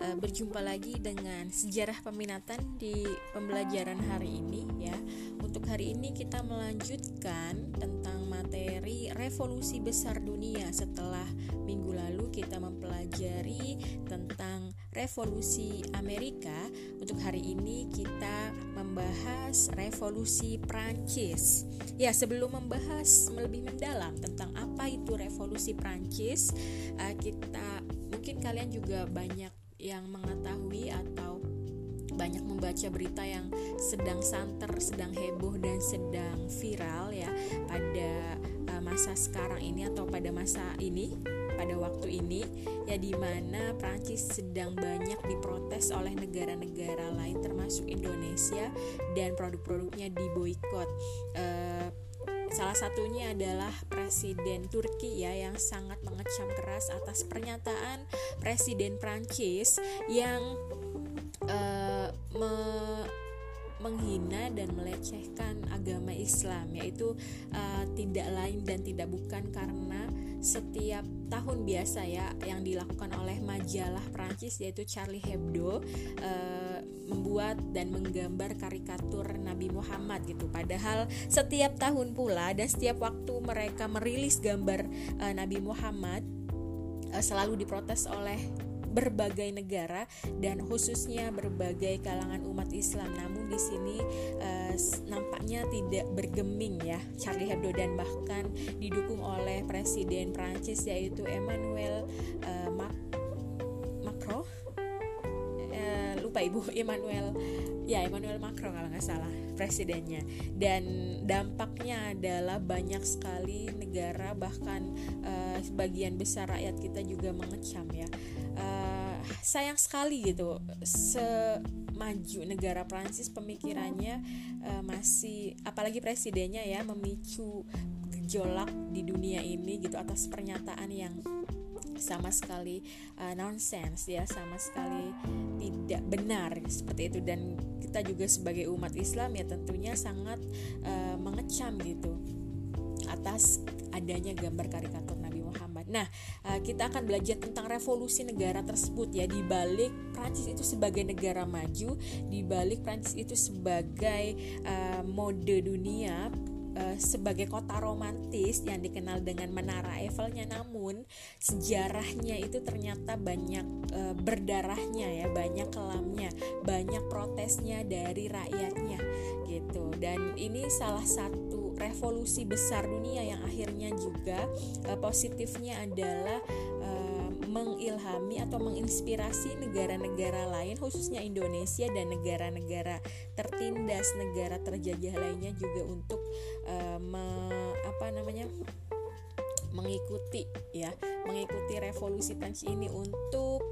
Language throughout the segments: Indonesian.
uh, Berjumpa lagi dengan sejarah peminatan di pembelajaran hari ini ya. Untuk hari ini kita melanjutkan tentang materi revolusi besar dunia. Setelah minggu lalu kita mempelajari tentang revolusi Amerika. Untuk hari ini kita membahas revolusi Prancis. Ya sebelum membahas lebih mendalam tentang apa itu revolusi Prancis uh, kita mungkin kalian juga banyak yang mengetahui atau banyak membaca berita yang sedang santer, sedang heboh dan sedang viral ya pada uh, masa sekarang ini atau pada masa ini pada waktu ini ya di mana Prancis sedang banyak diprotes oleh negara-negara lain termasuk Indonesia dan produk-produknya diboikot. Uh, Salah satunya adalah Presiden Turki ya yang sangat mengecam keras atas pernyataan Presiden Prancis yang uh, me menghina dan melecehkan agama Islam yaitu uh, tidak lain dan tidak bukan karena setiap tahun biasa ya yang dilakukan oleh majalah Prancis yaitu Charlie Hebdo e, membuat dan menggambar karikatur Nabi Muhammad gitu. Padahal setiap tahun pula dan setiap waktu mereka merilis gambar e, Nabi Muhammad e, selalu diprotes oleh berbagai negara dan khususnya berbagai kalangan umat Islam. Namun di sini uh, nampaknya tidak bergeming ya Charlie Hebdo dan bahkan didukung oleh Presiden Prancis yaitu Emmanuel uh, Mac Macron. Lupa ibu Emmanuel ya Emmanuel Macron kalau nggak salah presidennya. Dan dampaknya adalah banyak sekali negara bahkan uh, sebagian besar rakyat kita juga mengecam ya. Uh, sayang sekali gitu semaju negara Prancis pemikirannya uh, masih apalagi presidennya ya memicu gejolak di dunia ini gitu atas pernyataan yang sama sekali uh, nonsense ya sama sekali tidak benar seperti itu dan kita juga sebagai umat Islam ya tentunya sangat uh, mengecam gitu atas adanya gambar karikatur Nabi Muhammad. Nah, uh, kita akan belajar tentang revolusi negara tersebut ya di balik Prancis itu sebagai negara maju, di balik Prancis itu sebagai uh, mode dunia uh, sebagai kota romantis yang dikenal dengan Menara Eiffelnya namun sejarahnya itu ternyata banyak uh, berdarahnya ya banyak kelamnya banyak protesnya dari rakyatnya gitu. Dan ini salah satu revolusi besar dunia yang akhirnya juga uh, positifnya adalah mengilhami atau menginspirasi negara-negara lain khususnya Indonesia dan negara-negara tertindas, negara terjajah lainnya juga untuk uh, apa namanya? mengikuti ya, mengikuti revolusi Prancis ini untuk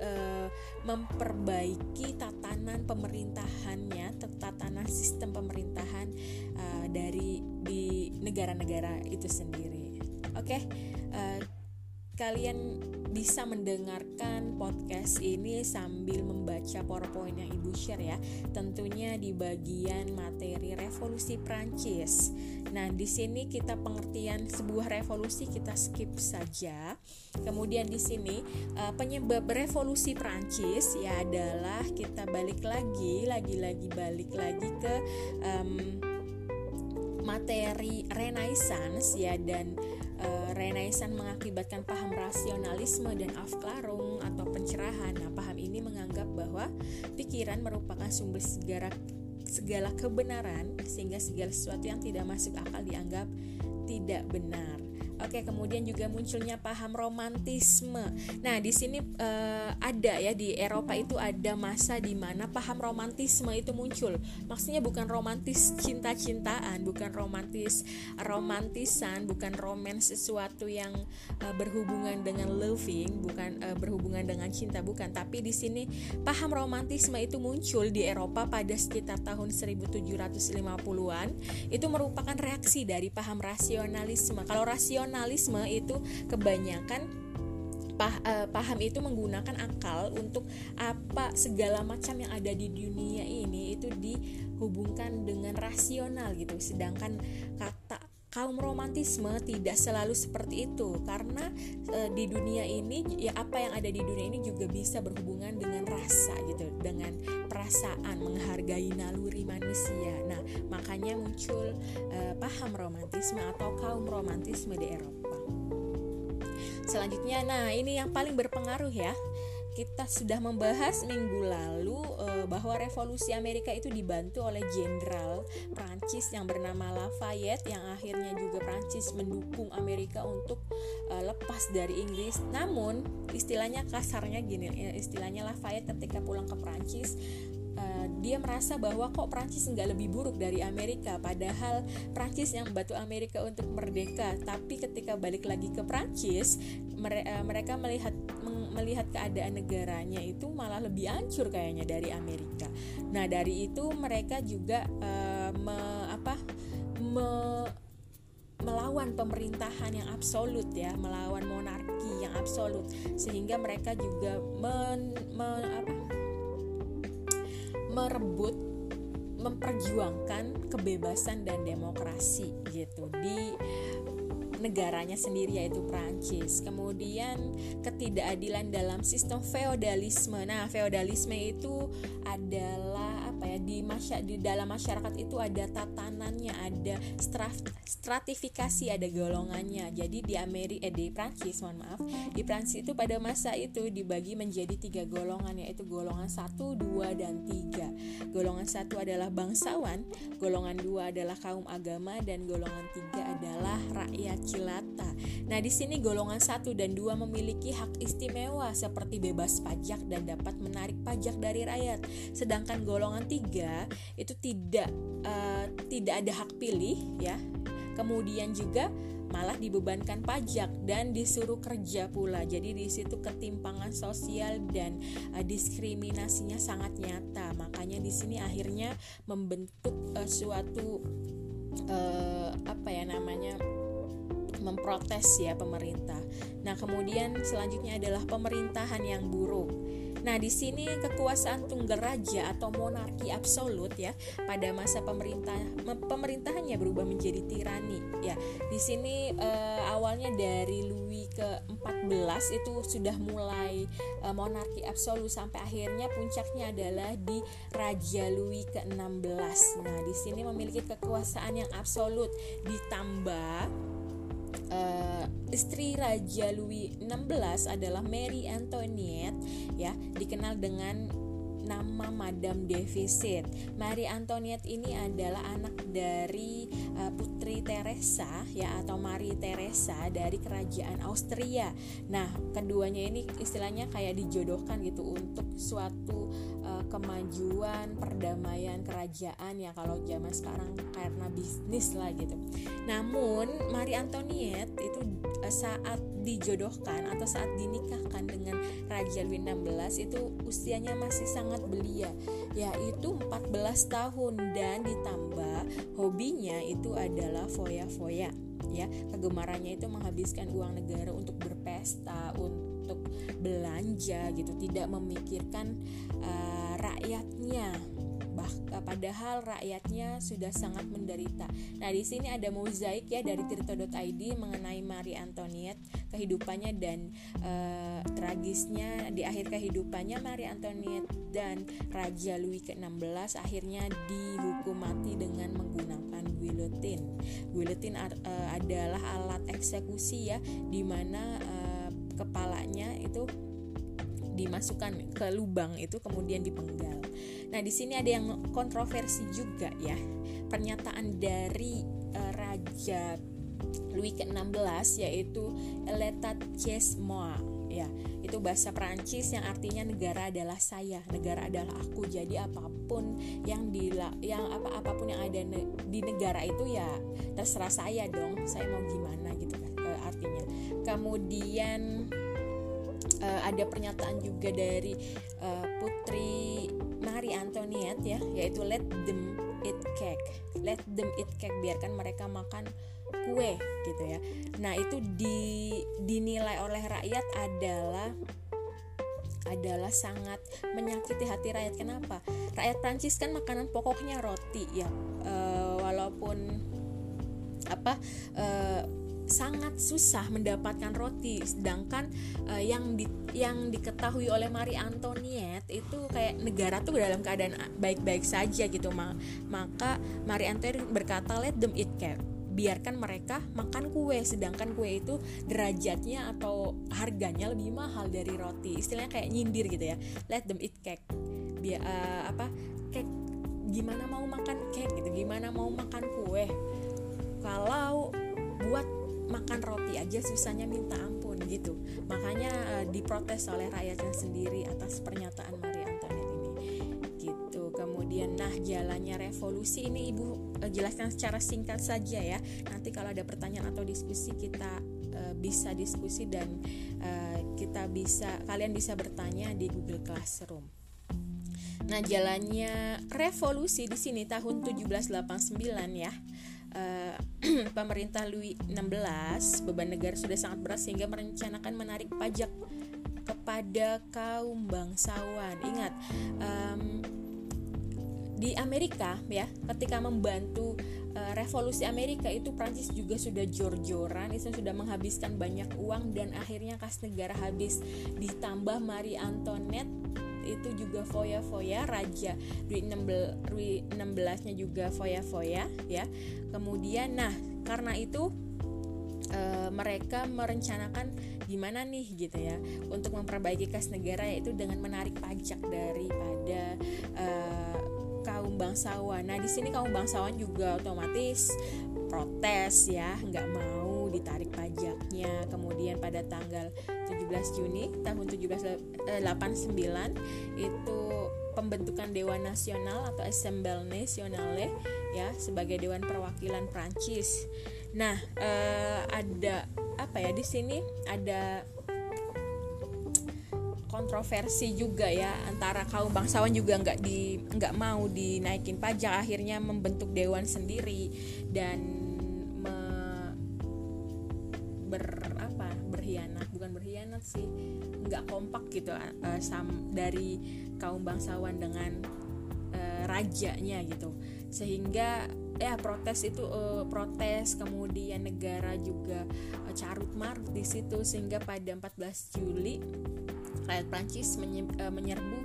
uh, memperbaiki tatanan pemerintahannya, tatanan sistem pemerintahan uh, dari di negara-negara itu sendiri. Oke, okay? uh, kalian bisa mendengarkan podcast ini sambil membaca PowerPoint yang Ibu share ya. Tentunya di bagian materi revolusi Prancis. Nah, di sini kita pengertian sebuah revolusi kita skip saja. Kemudian di sini uh, penyebab revolusi Prancis ya adalah kita balik lagi, lagi-lagi balik lagi ke um, materi Renaissance ya dan uh, Renaissance mengakibatkan paham rasionalisme dan afklarung atau pencerahan. Nah, paham ini menganggap bahwa pikiran merupakan sumber segala segala kebenaran sehingga segala sesuatu yang tidak masuk akal dianggap tidak benar. Oke, kemudian juga munculnya paham romantisme. Nah, di sini uh, ada ya di Eropa itu ada masa di mana paham romantisme itu muncul. Maksudnya bukan romantis cinta-cintaan, bukan romantis romantisan, bukan romans sesuatu yang uh, berhubungan dengan loving, bukan uh, berhubungan dengan cinta, bukan. Tapi di sini paham romantisme itu muncul di Eropa pada sekitar tahun 1750-an. Itu merupakan reaksi dari paham rasionalisme. Kalau rasional rasionalisme itu kebanyakan uh, paham itu menggunakan akal untuk apa segala macam yang ada di dunia ini itu dihubungkan dengan rasional gitu. Sedangkan kaum romantisme tidak selalu seperti itu. Karena e, di dunia ini ya apa yang ada di dunia ini juga bisa berhubungan dengan rasa gitu dengan perasaan menghargai naluri manusia. Nah makanya muncul e, paham romantisme atau kaum romantisme di Eropa. Selanjutnya nah ini yang paling berpengaruh ya. Kita sudah membahas minggu lalu uh, bahwa revolusi Amerika itu dibantu oleh jenderal Prancis yang bernama Lafayette yang akhirnya juga Prancis mendukung Amerika untuk uh, lepas dari Inggris. Namun istilahnya kasarnya gini, ya, istilahnya Lafayette ketika pulang ke Prancis Uh, dia merasa bahwa kok Prancis nggak lebih buruk dari Amerika padahal Prancis yang membantu Amerika untuk merdeka tapi ketika balik lagi ke Prancis mere uh, mereka melihat melihat keadaan negaranya itu malah lebih hancur kayaknya dari Amerika. Nah dari itu mereka juga uh, me, apa me, melawan pemerintahan yang absolut ya, melawan monarki yang absolut sehingga mereka juga men, me, apa, merebut memperjuangkan kebebasan dan demokrasi gitu di negaranya sendiri yaitu Prancis. Kemudian ketidakadilan dalam sistem feodalisme. Nah, feodalisme itu adalah di masya di dalam masyarakat itu ada tatanannya, ada stratifikasi, ada golongannya. Jadi di Amerika eh, di Prancis, mohon maaf, di Prancis itu pada masa itu dibagi menjadi tiga golongan yaitu golongan satu, dua, dan tiga. Golongan satu adalah bangsawan, golongan dua adalah kaum agama, dan golongan tiga adalah rakyat jelata. Nah, di sini golongan satu dan dua memiliki hak istimewa seperti bebas pajak dan dapat menarik pajak dari rakyat. Sedangkan golongan tiga itu tidak uh, tidak ada hak pilih ya. Kemudian juga malah dibebankan pajak dan disuruh kerja pula. Jadi di situ ketimpangan sosial dan uh, diskriminasinya sangat nyata. Makanya di sini akhirnya membentuk uh, suatu uh, apa ya namanya memprotes ya pemerintah. Nah, kemudian selanjutnya adalah pemerintahan yang buruk. Nah, di sini kekuasaan tunggal raja atau monarki absolut ya pada masa pemerintah pemerintahannya berubah menjadi tirani ya. Di sini eh, awalnya dari Louis ke-14 itu sudah mulai eh, monarki absolut sampai akhirnya puncaknya adalah di Raja Louis ke-16. Nah, di sini memiliki kekuasaan yang absolut ditambah uh, istri Raja Louis XVI adalah Mary Antoinette ya dikenal dengan nama Madame Deficit. Marie Antoinette ini adalah anak dari uh, Putri Teresa ya atau Marie Teresa dari kerajaan Austria. Nah, keduanya ini istilahnya kayak dijodohkan gitu untuk suatu uh, kemajuan, perdamaian kerajaan ya kalau zaman sekarang karena bisnis lah gitu. Namun Marie Antoinette itu uh, saat dijodohkan atau saat dinikahkan dengan Raja Louis XVI itu usianya masih sangat belia yaitu 14 tahun dan ditambah hobinya itu adalah foya-foya ya kegemarannya itu menghabiskan uang negara untuk berpesta untuk belanja gitu tidak memikirkan uh, rakyatnya bah padahal rakyatnya sudah sangat menderita. Nah, di sini ada mozaik ya dari tirto.id mengenai Marie Antoinette, kehidupannya dan uh, tragisnya di akhir kehidupannya Marie Antoinette dan Raja Louis ke-16 akhirnya dihukum mati dengan menggunakan guillotine. Guillotine adalah alat eksekusi ya di mana uh, kepalanya itu dimasukkan ke lubang itu kemudian dipenggal. Nah, di sini ada yang kontroversi juga ya. Pernyataan dari uh, Raja Louis ke-16 yaitu L'État c'est moi ya. Itu bahasa Prancis yang artinya negara adalah saya, negara adalah aku. Jadi apa pun yang di yang apa apa pun yang ada ne, di negara itu ya terserah saya dong. Saya mau gimana gitu kan. Kemudian uh, ada pernyataan juga dari uh, Putri Marie Antoinette ya yaitu let them eat cake. Let them eat cake biarkan mereka makan kue gitu ya. Nah itu di, dinilai oleh rakyat adalah adalah sangat menyakiti hati rakyat. Kenapa? Rakyat Prancis kan makanan pokoknya roti ya. E, walaupun apa sangat susah mendapatkan roti. Sedangkan uh, yang di, yang diketahui oleh Marie Antoinette itu kayak negara tuh dalam keadaan baik-baik saja gitu maka Marie Antoinette berkata let them eat cake biarkan mereka makan kue. Sedangkan kue itu derajatnya atau harganya lebih mahal dari roti. Istilahnya kayak nyindir gitu ya. Let them eat cake biar uh, eh, apa cake gimana mau makan cake gitu? Gimana mau makan kue? Kalau buat makan roti aja susahnya minta ampun gitu. Makanya uh, diprotes oleh rakyatnya sendiri atas pernyataan Maria kemudian nah jalannya revolusi ini ibu uh, jelaskan secara singkat saja ya. Nanti kalau ada pertanyaan atau diskusi kita uh, bisa diskusi dan uh, kita bisa kalian bisa bertanya di Google Classroom. Nah jalannya revolusi di sini tahun 1789 ya Uh, pemerintah Louis XVI beban negara sudah sangat berat sehingga merencanakan menarik pajak kepada kaum bangsawan. Ingat, um, di Amerika ya ketika membantu uh, revolusi Amerika itu Prancis juga sudah jor-joran itu sudah menghabiskan banyak uang dan akhirnya kas negara habis ditambah Marie Antoinette itu juga foya-foya raja Louis 16 Louis 16 nya juga foya-foya ya kemudian nah karena itu e, mereka merencanakan gimana nih gitu ya untuk memperbaiki kas negara yaitu dengan menarik pajak daripada e, kaum bangsawan. Nah di sini kaum bangsawan juga otomatis protes ya, nggak mau ditarik pajaknya. Kemudian pada tanggal 17 Juni tahun 1789 eh, itu pembentukan Dewan Nasional atau Assemblée Nationale ya sebagai Dewan Perwakilan Prancis. Nah eh, ada apa ya di sini ada kontroversi juga ya antara kaum bangsawan juga nggak di nggak mau dinaikin pajak akhirnya membentuk dewan sendiri dan kompak gitu uh, sam dari kaum bangsawan dengan uh, rajanya gitu. Sehingga ya protes itu uh, protes kemudian negara juga uh, carut marut di situ sehingga pada 14 Juli rakyat Prancis eh, menyerbu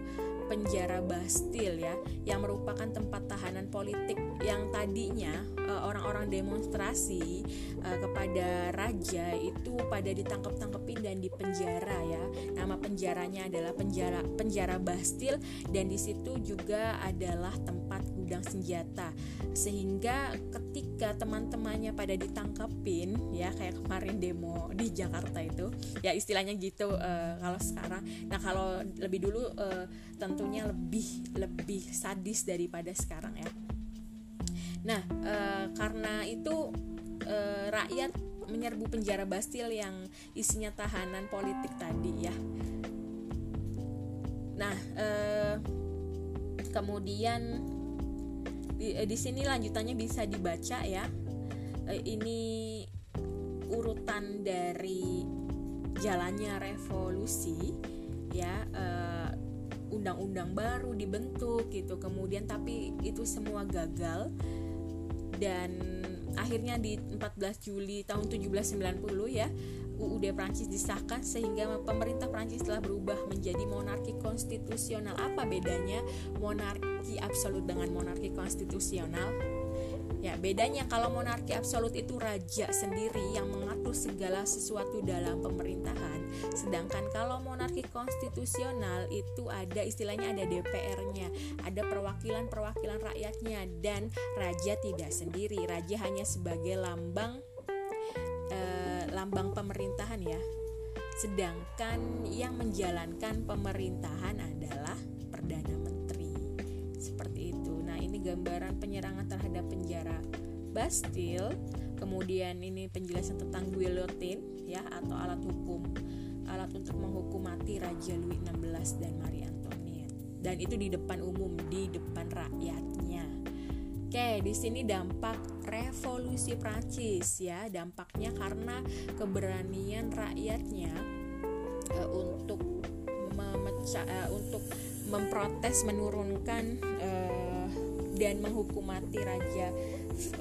penjara Bastille ya yang merupakan tempat tahanan politik yang tadinya eh, orang-orang demonstrasi uh, kepada raja itu pada ditangkap-tangkepin dan dipenjara ya. Nama penjaranya adalah penjara penjara Bastille dan di situ juga adalah tempat gudang senjata. Sehingga ketika teman-temannya pada ditangkepin ya kayak kemarin demo di Jakarta itu ya istilahnya gitu uh, kalau sekarang. Nah, kalau lebih dulu uh, tentunya lebih lebih sadis daripada sekarang ya. Nah, e, karena itu e, rakyat menyerbu penjara Bastil yang isinya tahanan politik tadi ya. Nah, e, kemudian di, di sini lanjutannya bisa dibaca ya. E, ini urutan dari jalannya revolusi ya. E, undang-undang baru dibentuk gitu kemudian tapi itu semua gagal dan akhirnya di 14 Juli tahun 1790 ya UUD Prancis disahkan sehingga pemerintah Prancis telah berubah menjadi monarki konstitusional. Apa bedanya monarki absolut dengan monarki konstitusional? Ya, bedanya kalau monarki absolut itu raja sendiri yang mengatur segala sesuatu dalam pemerintahan, sedangkan kalau monarki konstitusional itu ada istilahnya ada DPR-nya, ada perwakilan-perwakilan rakyatnya dan raja tidak sendiri. Raja hanya sebagai lambang eh, lambang pemerintahan ya. Sedangkan yang menjalankan pemerintahan adalah perdana menteri. Seperti itu. Gambaran penyerangan terhadap penjara Bastille. Kemudian ini penjelasan tentang guillotine ya atau alat hukum. Alat untuk menghukum mati Raja Louis XVI dan Marie Antoinette. Dan itu di depan umum di depan rakyatnya Oke, di sini dampak revolusi Prancis ya, dampaknya karena keberanian rakyatnya uh, untuk memecah uh, untuk memprotes menurunkan uh, dan menghukum mati raja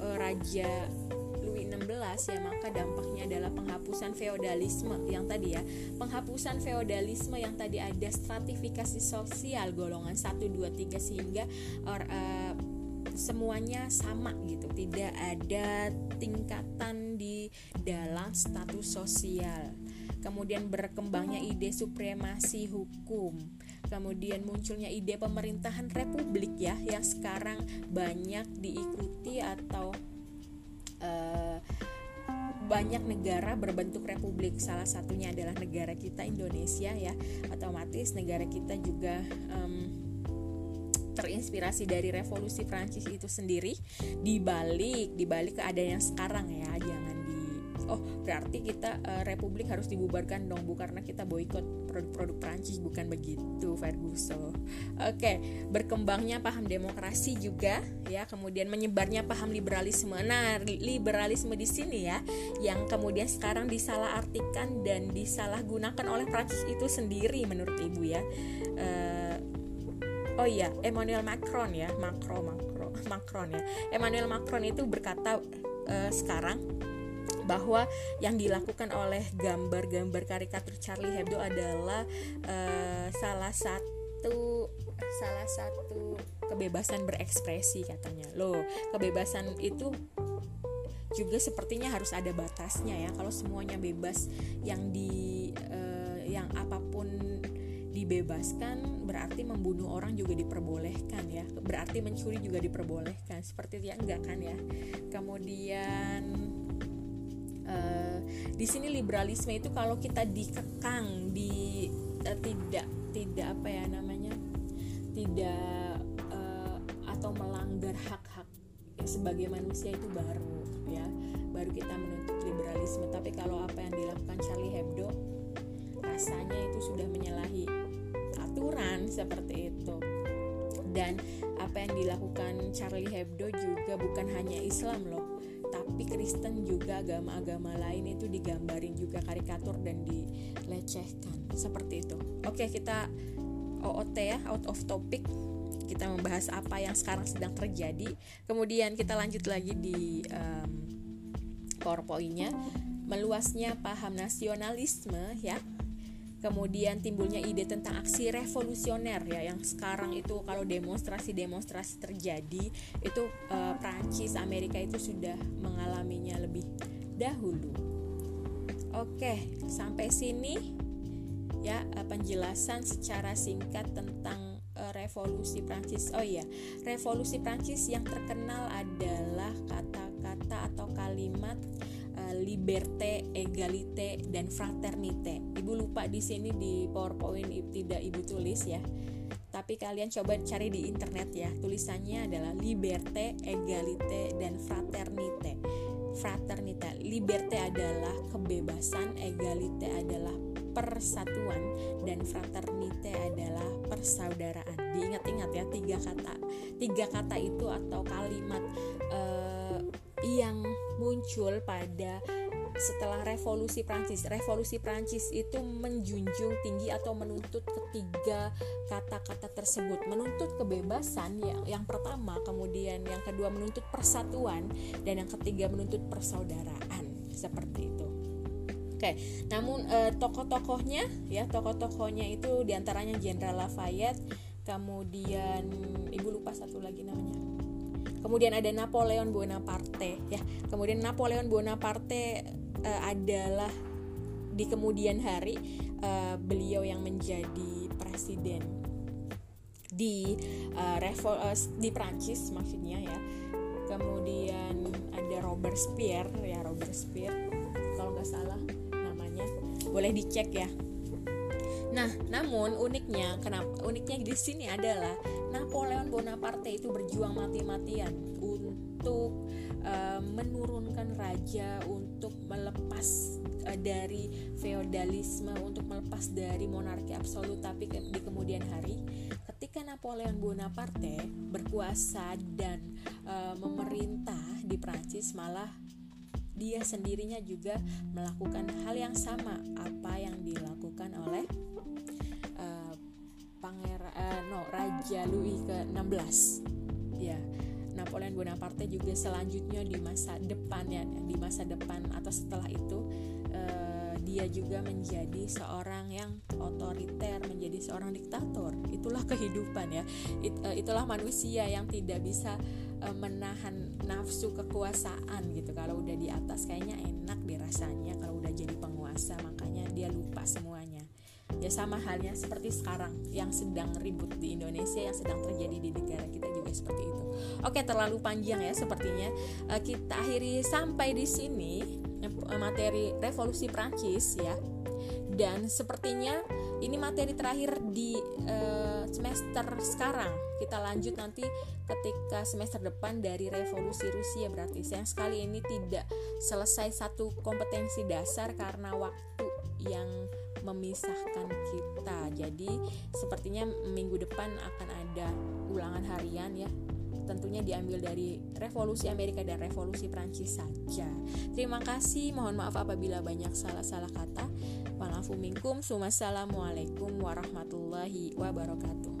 uh, raja Louis XVI ya. Maka dampaknya adalah penghapusan feodalisme yang tadi ya. Penghapusan feodalisme yang tadi ada stratifikasi sosial golongan 1 2 3 sehingga or, uh, semuanya sama gitu. Tidak ada tingkatan di dalam status sosial. Kemudian berkembangnya ide supremasi hukum. Kemudian munculnya ide pemerintahan republik ya yang sekarang banyak diikuti atau uh, banyak negara berbentuk republik. Salah satunya adalah negara kita Indonesia ya. Otomatis negara kita juga um, terinspirasi dari revolusi Prancis itu sendiri dibalik dibalik keadaan yang sekarang ya jangan oh berarti kita uh, republik harus dibubarkan dong bu karena kita boykot produk-produk Prancis bukan begitu Ferguson oke okay. berkembangnya paham demokrasi juga ya kemudian menyebarnya paham liberalisme nah liberalisme di sini ya yang kemudian sekarang disalahartikan dan disalahgunakan oleh Prancis itu sendiri menurut ibu ya uh, oh iya Emmanuel Macron ya Macron Macron Macron ya Emmanuel Macron itu berkata uh, sekarang bahwa yang dilakukan oleh gambar-gambar karikatur Charlie Hebdo adalah uh, salah satu salah satu kebebasan berekspresi katanya. Loh, kebebasan itu juga sepertinya harus ada batasnya ya. Kalau semuanya bebas yang di uh, yang apa pun dibebaskan berarti membunuh orang juga diperbolehkan ya. Berarti mencuri juga diperbolehkan. Seperti itu ya enggak kan ya? Kemudian uh, di sini liberalisme itu kalau kita dikekang di uh, tidak tidak apa ya namanya? Tidak uh, atau melanggar hak-hak sebagai manusia itu baru ya. Baru kita menuntut liberalisme. Tapi kalau apa yang dilakukan Charlie Hebdo rasanya itu sudah menyalahi aturan seperti itu. Dan apa yang dilakukan Charlie Hebdo juga bukan hanya Islam loh tapi Kristen juga agama-agama lain itu digambarin juga karikatur dan dilecehkan. Seperti itu. Oke kita OOT ya out of topic. Kita membahas apa yang sekarang sedang terjadi. Kemudian kita lanjut lagi di um, powerpointnya. Meluasnya paham nasionalisme ya kemudian timbulnya ide tentang aksi revolusioner ya yang sekarang itu kalau demonstrasi-demonstrasi terjadi itu uh, Prancis Amerika itu sudah mengalaminya lebih dahulu. Oke, sampai sini ya uh, penjelasan secara singkat tentang uh, revolusi Prancis. Oh iya, revolusi Prancis yang terkenal adalah kata-kata atau kalimat liberté, égalité dan fraternité. Ibu lupa di sini di PowerPoint tidak Ibu tulis ya. Tapi kalian coba cari di internet ya. Tulisannya adalah liberté, égalité dan fraternité. Fraternité, liberté adalah kebebasan, égalité adalah persatuan dan fraternité adalah persaudaraan. Diingat-ingat ya tiga kata. Tiga kata itu atau kalimat uh, yang muncul pada setelah revolusi Prancis. Revolusi Prancis itu menjunjung tinggi atau menuntut ketiga kata-kata tersebut. Menuntut kebebasan yang yang pertama, kemudian yang kedua menuntut persatuan dan yang ketiga menuntut persaudaraan. Seperti itu. Oke, namun eh, tokoh-tokohnya ya, tokoh-tokohnya itu di antaranya Jenderal Lafayette, kemudian ibu lupa satu lagi namanya kemudian ada Napoleon Bonaparte ya. Kemudian Napoleon Bonaparte uh, adalah di kemudian hari uh, beliau yang menjadi presiden di uh, Revol uh, di Prancis maksudnya ya. Kemudian ada Robert Spear ya Robert Spear kalau nggak salah namanya. Boleh dicek ya. Nah, namun uniknya, kenapa uniknya di sini adalah Napoleon Bonaparte itu berjuang mati-matian untuk uh, menurunkan raja, untuk melepas uh, dari feodalisme, untuk melepas dari monarki absolut. Tapi ke, di kemudian hari, ketika Napoleon Bonaparte berkuasa dan uh, memerintah di Prancis, malah dia sendirinya juga melakukan hal yang sama apa yang dilakukan oleh uh, pangeran Raja Louis ke-16 ya Napoleon Bonaparte juga selanjutnya di masa depan ya di masa depan atau setelah itu uh, dia juga menjadi seorang yang otoriter menjadi seorang diktator. Itulah kehidupan ya. It, uh, itulah manusia yang tidak bisa uh, menahan nafsu kekuasaan gitu. Kalau udah di atas kayaknya enak dirasanya kalau udah jadi penguasa makanya dia lupa semuanya ya sama halnya seperti sekarang yang sedang ribut di Indonesia yang sedang terjadi di negara kita juga seperti itu. Oke terlalu panjang ya sepertinya. Uh, kita akhiri sampai di sini uh, materi revolusi Prancis ya. Dan sepertinya ini materi terakhir di uh, semester sekarang. Kita lanjut nanti ketika semester depan dari revolusi Rusia berarti. Sayang sekali ini tidak selesai satu kompetensi dasar karena waktu yang memisahkan kita. Jadi sepertinya minggu depan akan ada ulangan harian ya. Tentunya diambil dari revolusi Amerika dan revolusi Prancis saja. Terima kasih. Mohon maaf apabila banyak salah-salah kata. Walafu minkum. Wassalamualaikum warahmatullahi wabarakatuh.